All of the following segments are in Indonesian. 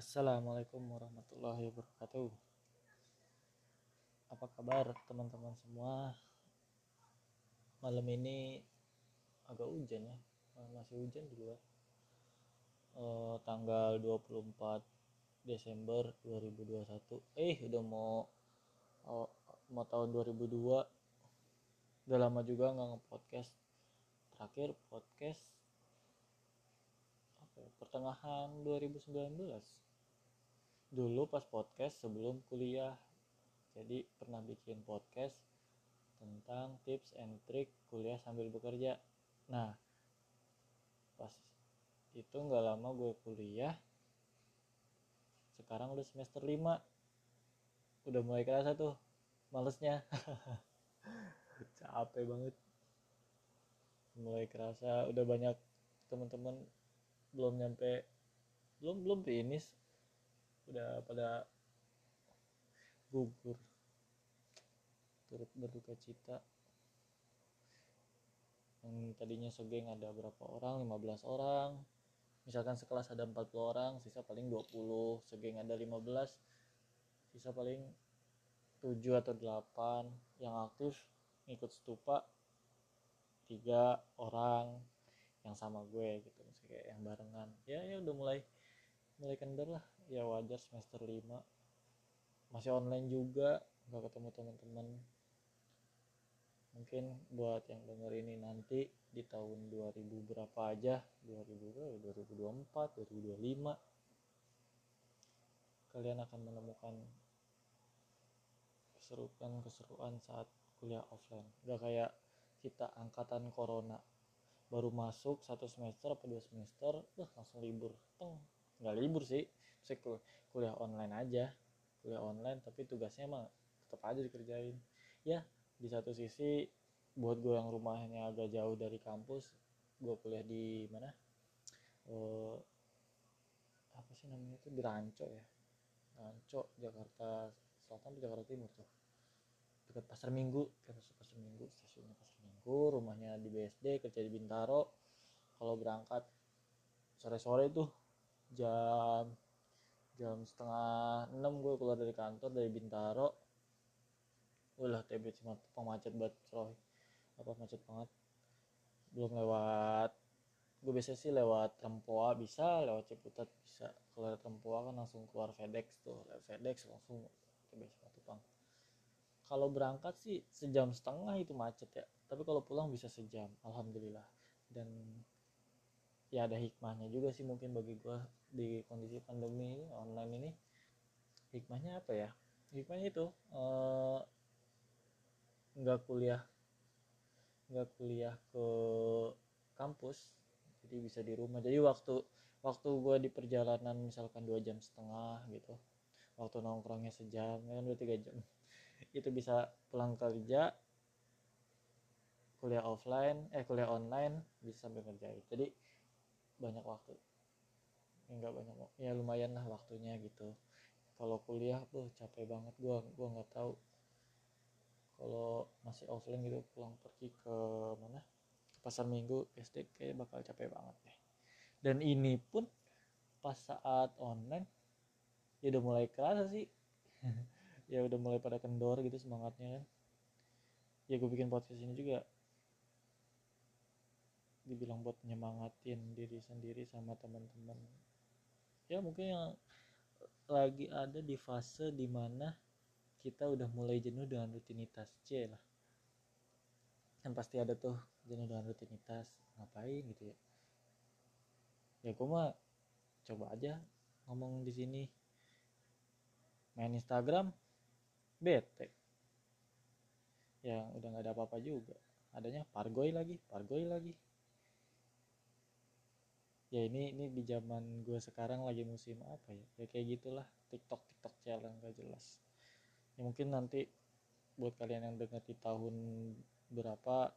Assalamualaikum warahmatullahi wabarakatuh. Apa kabar teman-teman semua? Malam ini agak hujan ya, masih hujan di luar. Eh, tanggal 24 Desember 2021. Eh, udah mau oh, mau tahun 2002. Udah lama juga nggak nge-podcast. Terakhir podcast ya, pertengahan 2019 dulu pas podcast sebelum kuliah. Jadi pernah bikin podcast tentang tips and trick kuliah sambil bekerja. Nah pas itu nggak lama gue kuliah sekarang udah semester 5 udah mulai kerasa tuh malesnya. Capek banget. Mulai kerasa udah banyak teman-teman belum nyampe belum belum finish udah pada gugur. Turut berduka cita. Yang tadinya segeng ada berapa orang? 15 orang. Misalkan sekelas ada 40 orang sisa paling 20 segeng ada 15 sisa paling 7 atau 8 yang aktif ngikut stupa tiga orang yang sama gue gitu. Maksudnya kayak yang barengan. Ya ya udah mulai mulai kendor lah ya wajar semester 5 masih online juga nggak ketemu teman-teman. Mungkin buat yang denger ini nanti di tahun 2000 berapa aja? 2000 2024 2025 kalian akan menemukan keseruan-keseruan saat kuliah offline. Gak kayak kita angkatan corona. Baru masuk satu semester apa dua semester uh, langsung libur. Teng nggak libur sih saya kuliah online aja. Kuliah online tapi tugasnya emang tetap aja dikerjain. Ya di satu sisi buat gue yang rumahnya agak jauh dari kampus gue kuliah di mana? Uh, apa sih namanya itu? Di Ranco ya. Ranco Jakarta Selatan atau Jakarta Timur tuh? Dekat pasar Minggu. Dekat pasar Minggu stasiunnya pasar Minggu rumahnya di BSD kerja di Bintaro. Kalau berangkat sore-sore tuh jam jam setengah enam gue keluar dari kantor dari Bintaro. Ulah TB cuma macet banget coy. Apa macet banget? Belum lewat. Gue biasa sih lewat Rempoa bisa. Lewat Ciputat bisa. Lewat Rempoa kan langsung keluar FedEx tuh. Lewat FedEx langsung TB Simatupang kalau berangkat sih sejam setengah itu macet ya. Tapi kalau pulang bisa sejam alhamdulillah. Dan ya ada hikmahnya juga sih mungkin bagi gue di kondisi pandemi ini online ini. Hikmahnya apa ya? Hikmahnya itu nggak uh, kuliah nggak kuliah ke kampus jadi bisa di rumah. Jadi waktu waktu gue di perjalanan misalkan dua jam setengah gitu waktu nongkrongnya sejam kan udah tiga jam itu bisa pulang kerja kuliah offline eh kuliah online bisa sambil ngerjain jadi banyak waktu. Enggak banyak ya lumayan lah waktunya gitu. Kalau kuliah tuh capek banget. Gua gua nggak tahu. Kalau masih offline gitu pulang pergi ke mana? Ke pasar minggu SD kayak bakal capek banget deh. Dan ini pun pas saat online ya udah mulai kerasa sih. Ya udah mulai pada kendor gitu semangatnya kan. Ya gue bikin podcast ini juga dibilang buat nyemangatin diri sendiri sama teman-teman. Ya mungkin yang lagi ada di fase di mana kita udah mulai jenuh dengan rutinitas. C lah. Kan pasti ada tuh jenuh dengan rutinitas. Ngapain gitu ya? Ya gue mah coba aja ngomong di sini. Main Instagram bete. Yang udah nggak ada apa-apa juga. Adanya pargoy lagi pargoy lagi ya ini ini di zaman gue sekarang lagi musim apa ya? Ya kayak gitulah tiktok tiktok challenge gak jelas. Ya mungkin nanti buat kalian yang dengar di tahun berapa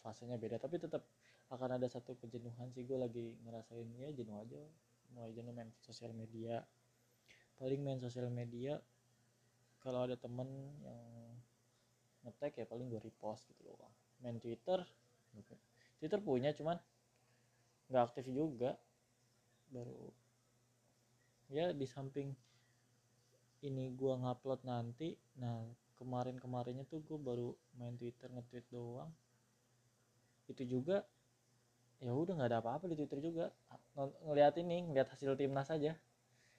fasenya beda. Tapi tetap akan ada satu kejenuhan sih gue lagi ngerasain. Ya jenuh aja mulai jenuh main sosial media. Paling main sosial media kalau ada temen yang ngetek ya paling gue repost gitu loh main Twitter Twitter punya cuman nggak aktif juga baru ya di samping ini gua ngupload nanti. Nah kemarin kemarinnya tuh gue baru main twitter nge-tweet doang. Itu juga ya udah nggak ada apa-apa di twitter juga. Ng- ngeliat ini ngeliat hasil timnas aja.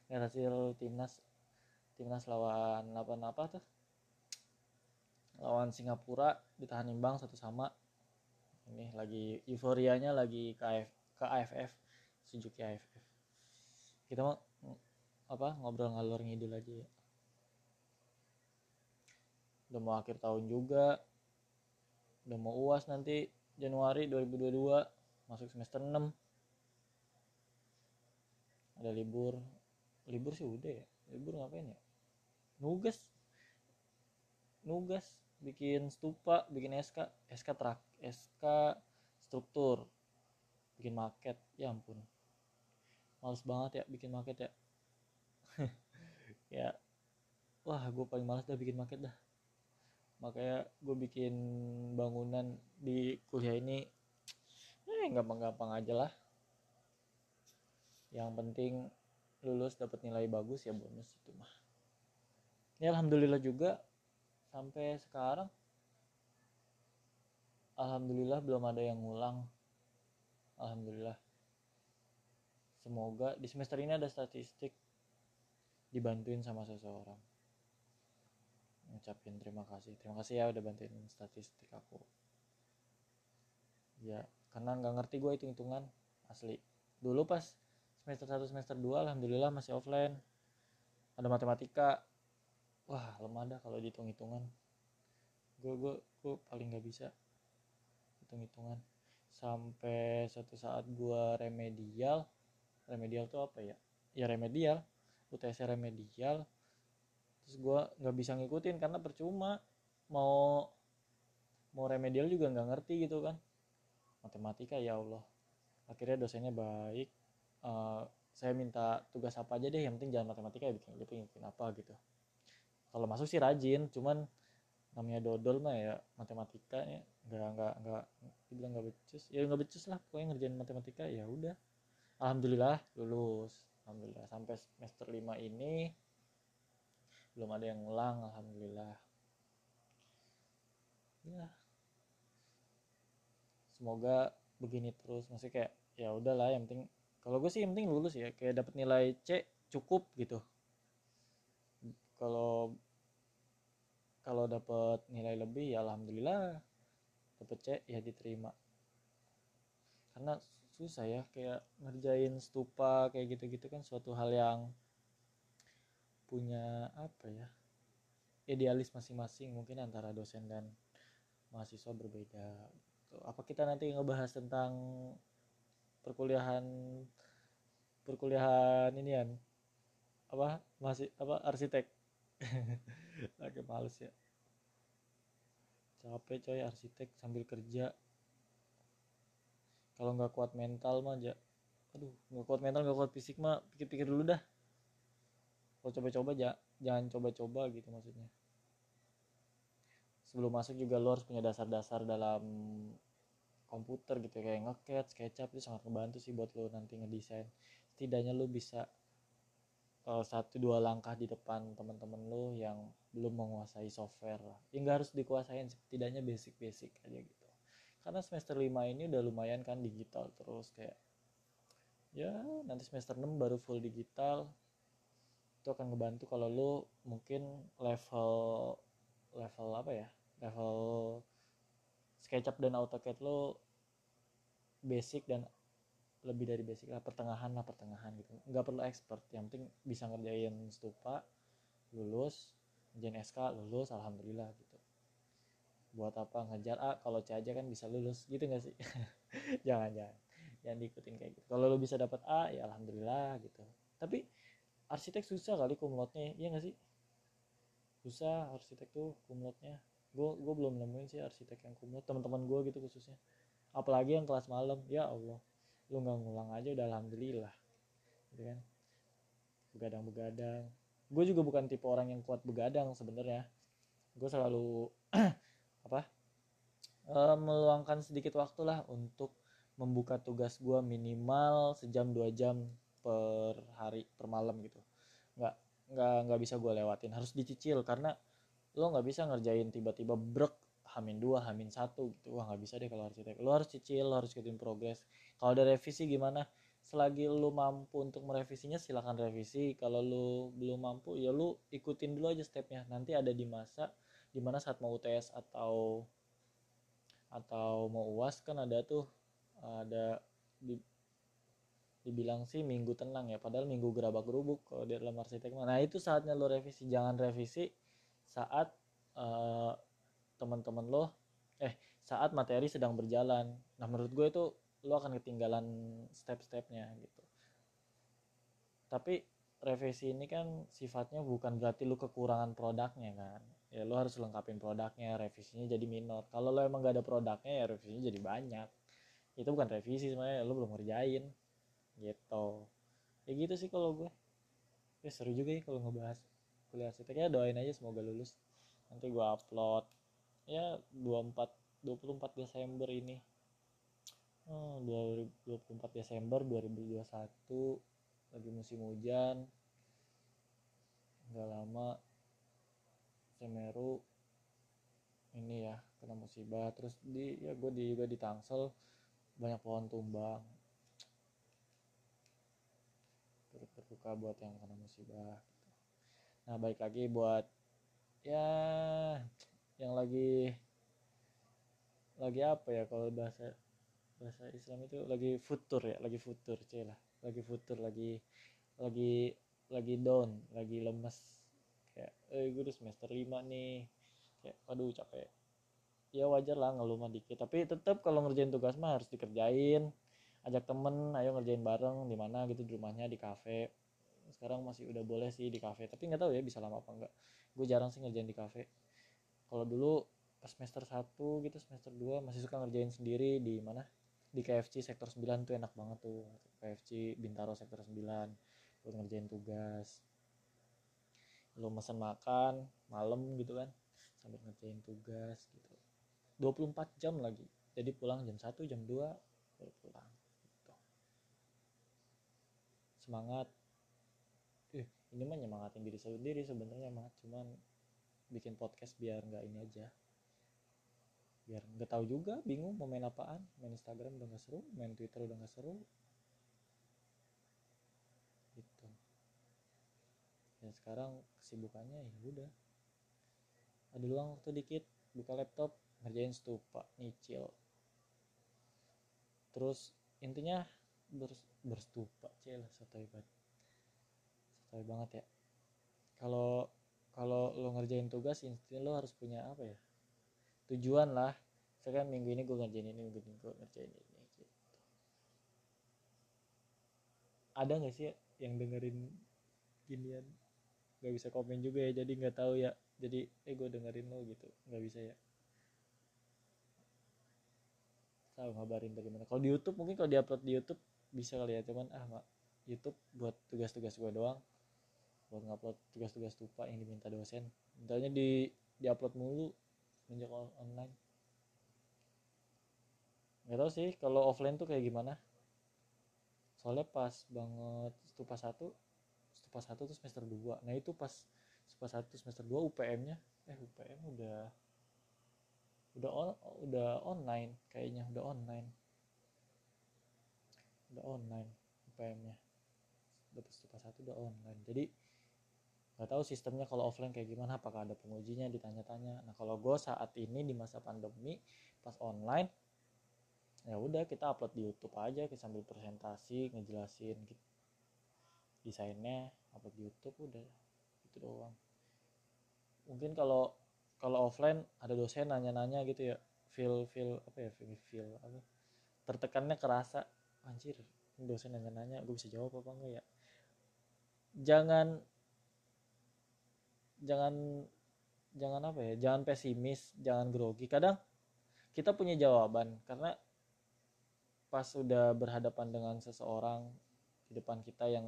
Ngeliat hasil timnas timnas lawan lawan apa tuh? Lawan Singapura ditahan imbang satu sama. Ini lagi euforianya lagi ke, AF, ke AFF Suzuki AFF kita mau apa ngobrol ngalor ngidul aja ya. Udah mau akhir tahun juga. Udah mau uas nanti Januari 2022 masuk semester 6 ada libur. Libur sih udah ya. Libur ngapain ya? Nugas. Nugas. Bikin stupa bikin SK SK trak SK struktur bikin market ya ampun. Males banget ya bikin market ya. Ya wah gue paling males dah bikin market dah. Makanya gue bikin bangunan di kuliah ini eh gampang-gampang aja lah. Yang penting lulus dapat nilai bagus ya bonus itu mah. Ya alhamdulillah juga sampai sekarang. Alhamdulillah belum ada yang ngulang alhamdulillah. Semoga di semester ini ada statistik dibantuin sama seseorang. Ngucapin terima kasih. Terima kasih ya udah bantuin statistik aku. Ya karena nggak ngerti gue hitung hitungan asli. Dulu pas semester 1 semester 2 alhamdulillah masih offline. Ada matematika. Wah lemah dah kalau dihitung hitungan gue gue gue paling nggak bisa hitung hitungan sampai suatu saat gue remedial remedial tuh apa ya? Ya remedial. UTS remedial. Terus gue nggak bisa ngikutin karena percuma. Mau mau remedial juga nggak ngerti gitu kan. Matematika ya Allah. Akhirnya dosennya baik. Eh, saya minta tugas apa aja deh yang penting jangan matematika ya bikin bikin, bikin apa gitu. Kalau masuk sih rajin cuman namanya dodol mah ya matematika ya. Nggak nggak nggak dibilang nggak becus. Ya nggak becus lah pokoknya ngerjain matematika ya udah. Alhamdulillah lulus. Alhamdulillah sampai semester 5 ini belum ada yang ngulang alhamdulillah. Ya semoga begini terus. Masih kayak ya udahlah yang penting kalau gue sih yang penting lulus ya. Kayak dapat nilai C cukup gitu. Kalau kalau dapat nilai lebih ya alhamdulillah dapat C ya diterima. Karena susah ya kayak ngerjain stupa kayak gitu-gitu kan suatu hal yang punya apa ya idealis masing-masing mungkin antara dosen dan mahasiswa berbeda. Apa kita nanti ngebahas tentang perkuliahan perkuliahan ini kan apa? Masih apa? Arsitek agak males ya. Capek coy arsitek sambil kerja. Kalau nggak kuat mental mah aja aduh nggak kuat mental nggak kuat fisik mah pikir-pikir dulu dah. Kalau coba-coba ja, jangan coba-coba gitu maksudnya. Sebelum masuk juga lo harus punya dasar-dasar dalam komputer gitu kayak ngecat, SketchUp itu sangat membantu sih buat lo nanti ngedesain. Setidaknya lo bisa uh, satu dua langkah di depan teman-teman lo yang belum menguasai software lah. Ya nggak harus dikuasain setidaknya basic-basic aja gitu. Karena semester 5 ini udah lumayan kan digital terus kayak ya nanti semester 6 baru full digital. Itu akan ngebantu kalau lo mungkin level level apa ya level SketchUp dan AutoCAD lo basic dan lebih dari basic lah pertengahan lah pertengahan gitu. Nggak perlu expert yang penting bisa ngerjain stupa lulus ngerjain SK lulus alhamdulillah gitu. Buat apa ngejar? A kalau C aja kan bisa lulus gitu nggak sih? Jangan jangan. Jangan diikutin kayak gitu. Kalau lo bisa dapat A ya alhamdulillah gitu. Tapi arsitek susah kali kumlotnya iya nggak sih? Susah arsitek tuh kumlotnya gue gue belum nemuin sih arsitek yang kumlot teman-teman gue gitu khususnya. Apalagi yang kelas malam ya Allah. Lu nggak ngulang aja udah alhamdulillah. Gitu kan? Begadang begadang gue juga bukan tipe orang yang kuat begadang sebenarnya. Gue selalu apa e, meluangkan sedikit waktu lah untuk membuka tugas gue minimal sejam dua jam per hari per malam gitu. Nggak nggak nggak bisa gue lewatin. Harus dicicil karena lo nggak bisa ngerjain tiba-tiba brek hamin dua hamin satu gitu. Wah nggak bisa deh kalau arsitek lo harus cicil lo harus ikutin progres. Kalau ada revisi gimana selagi lu mampu untuk merevisinya silahkan revisi. Kalau lu belum mampu ya lu ikutin dulu aja stepnya. Nanti ada di masa di mana saat mau UTS atau atau mau uas kan ada tuh ada di, dibilang sih minggu tenang ya padahal minggu gerabak gerubuk kalau di dalam arsitek nah itu saatnya lo revisi. Jangan revisi saat uh, teman-teman lo eh saat materi sedang berjalan. Nah menurut gue itu lo akan ketinggalan step-stepnya gitu. Tapi revisi ini kan sifatnya bukan berarti lo kekurangan produknya kan? Ya lo harus lengkapin produknya revisinya jadi minor. Kalau lo emang gak ada produknya ya revisinya jadi banyak. Itu bukan revisi sebenarnya lo belum ngerjain gitu. Ya gitu sih kalau gue. Ya seru juga ya kalau ngebahas kuliah arsitek ya doain aja semoga lulus. Nanti gue upload. Ya 24 24 Desember ini oh, 2024 Desember 2021 lagi musim hujan. Nggak lama Semeru ini ya kena musibah. Terus di ya gue di juga di Tangsel banyak pohon tumbang. Turut berduka buat yang kena musibah gitu. nah baik lagi buat ya yang lagi lagi apa ya kalau bahasa bahasa Islam itu lagi futur ya lagi futur lah. Lagi futur lagi lagi lagi down lagi lemes. Kayak eh gue udah semester 5 nih. Kayak aduh capek. Ya wajar lah ngeluh dikit. Tapi tetap kalau ngerjain tugas mah harus dikerjain. Ajak temen ayo ngerjain bareng di mana? Gitu di rumahnya di kafe. Sekarang masih udah boleh sih di kafe tapi nggak tahu ya bisa lama apa enggak gue jarang sih ngerjain di kafe. Kalau dulu pas semester 1 gitu semester 2 masih suka ngerjain sendiri di mana di KFC sektor 9 tuh enak banget tuh. KFC Bintaro sektor 9 buat ngerjain tugas. Lo mesen makan malam gitu kan sambil ngerjain tugas gitu. 24 jam lagi. Jadi pulang jam 1 jam 2 baru pulang gitu. semangat. Eh, ini mah nyemangatin diri sendiri sebenarnya mah cuman bikin podcast biar nggak ini aja biar nggak tahu juga bingung mau main apaan. Main Instagram udah nggak seru main Twitter udah nggak seru. Gitu. Dan sekarang kesibukannya ya udah. Ada luang waktu dikit buka laptop ngerjain stupa nyicil. Terus intinya ber, berstupa celah sotoy banget. Sotoy banget ya. Kalau kalau lo ngerjain tugas intinya lo harus punya apa ya tujuan lah. Saya kan minggu ini gue ngerjain ini minggu ini gue ngerjain ini gitu. Ada nggak sih yang dengerin ginian? Nggak bisa komen juga ya jadi nggak tahu ya. Jadi eh gue dengerin lo gitu. Nggak bisa ya. Tahu ngabarin bagaimana. Kalau di YouTube mungkin kalau diupload di YouTube bisa kali ya. Cuman ah mak YouTube buat tugas-tugas gue doang. Buat ngupload tugas-tugas tupa yang diminta dosen. Mintanya di diupload mulu semenjak online. Nggak tahu sih kalau offline tuh kayak gimana. Soalnya pas banget stupa satu stupa satu tuh semester 2 nah itu pas stupa satu semester 2 UPM nya eh UPM udah udah on, udah online kayaknya udah online. Udah online UPM nya dapat stupa satu udah online. Jadi nggak tahu sistemnya kalau offline kayak gimana apakah ada pengujinya ditanya-tanya. Nah kalau gue saat ini di masa pandemi pas online ya udah kita upload di YouTube aja kita sambil presentasi ngejelasin gitu. desainnya upload di YouTube udah. Itu doang. Mungkin kalau kalau offline ada dosen nanya-nanya gitu ya feel feel apa ya feel feel apa tertekannya kerasa. Anjir dosen nanya-nanya gue bisa jawab apa enggak ya? Jangan jangan jangan apa ya jangan pesimis jangan grogi. Kadang kita punya jawaban karena pas sudah berhadapan dengan seseorang di depan kita yang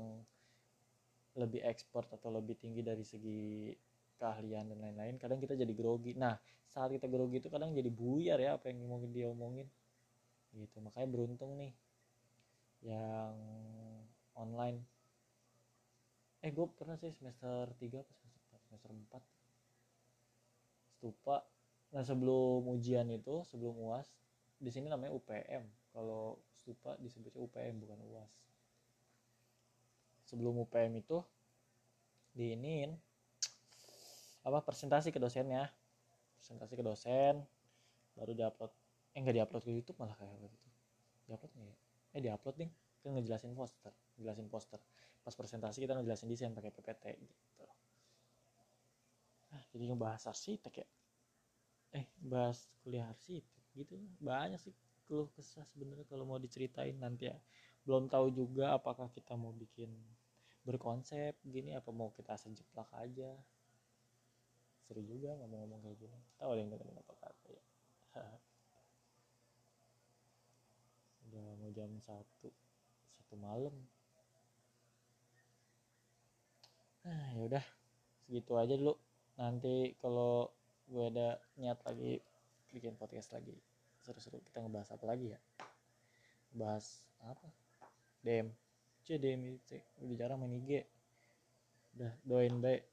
lebih ekspor atau lebih tinggi dari segi keahlian dan lain-lain kadang kita jadi grogi. Nah saat kita grogi itu kadang jadi buyar ya apa yang mungkin dia omongin. Gitu makanya beruntung nih yang online. Eh gue pernah sih semester 3 apa semester 4 semester 4 stupa. Nah sebelum ujian itu sebelum uas di sini namanya UPM kalau stupa disebutnya UPM bukan uas sebelum UPM itu diinin apa presentasi ke dosennya. Presentasi ke dosen baru diupload. Eh nggak diupload ke YouTube malah kayak gitu. Diupload nggak ya? Eh diupload nih kan ngejelasin poster ngejelasin poster. Pas presentasi kita ngejelasin desain pakai PPT gitu jadi ngebahas arsitek ya eh bahas kuliah arsitek gitu. Banyak sih keluh kesah sebenarnya kalau mau diceritain nanti ya. Belum tahu juga apakah kita mau bikin berkonsep gini apa mau kita sejeplak aja. Seru juga ngomong-ngomong kayak gini. Tahu ada yang dengerin apa kata ya? Udah mau jam satu satu malam. Nah ya udah segitu aja dulu nanti kalau gue ada niat lagi bikin podcast lagi seru-seru kita ngebahas apa lagi ya? Bahas apa? DM C DM itu udah jarang main IG udah doain baik.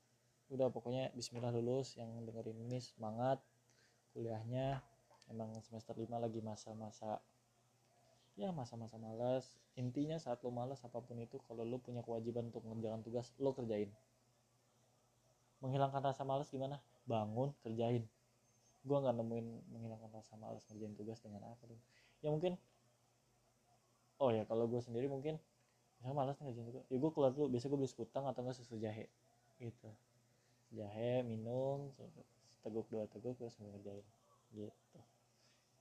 Udah pokoknya Bismillah lulus yang dengerin ini semangat kuliahnya. Emang semester 5 lagi masa-masa ya masa-masa malas. Intinya saat lo malas apa pun itu kalau lo punya kewajiban untuk mengerjakan tugas lo kerjain menghilangkan rasa malas gimana? Bangun kerjain. Gue nggak nemuin menghilangkan rasa malas ngerjain tugas dengan apa tuh. Ya mungkin oh ya kalau gue sendiri mungkin misalnya malas ngerjain tugas. Ya gue keluar dulu biasa gue beli sekutang atau enggak susu jahe gitu. Jahe minum teguk dua teguk terus ngerjain gitu.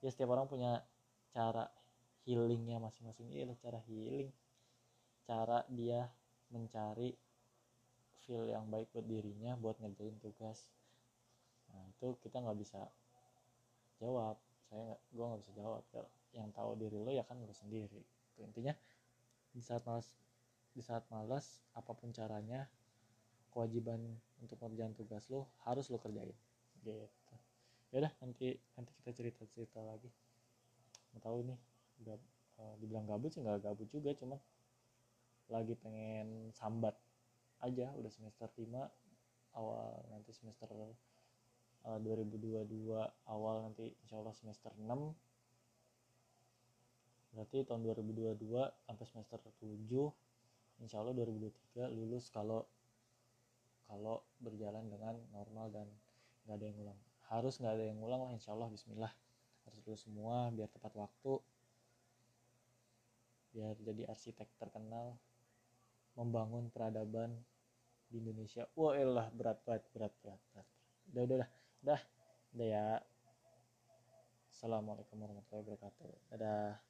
Ya setiap orang punya cara healingnya masing-masing. Iya cara healing. Cara dia mencari feel yang baik buat dirinya buat ngerjain tugas. Nah itu kita nggak bisa jawab. Saya nggak gue nggak bisa jawab. Yang tahu diri lo ya kan lo sendiri. Itu intinya di saat malas di saat malas apa pun caranya kewajiban untuk ngerjain tugas lo harus lo kerjain. Gitu. Ya udah nanti nanti kita cerita cerita lagi. Nggak tahu nih udah uh, dibilang gabut sih nggak gabut juga cuman lagi pengen sambat aja udah semester 5 awal nanti semester uh, 2022 awal nanti insya Allah semester 6 berarti tahun 2022 sampai semester 7 insya Allah 2023 lulus kalau kalau berjalan dengan normal dan nggak ada yang ulang. Harus nggak ada yang ulang lah insya Allah Bismillah. Harus lulus semua biar tepat waktu biar jadi arsitek terkenal membangun peradaban di Indonesia. Wah elah berat berat berat berat berat. Udah udah udah udah. Udah ya. Assalamualaikum warahmatullahi wabarakatuh. Dadah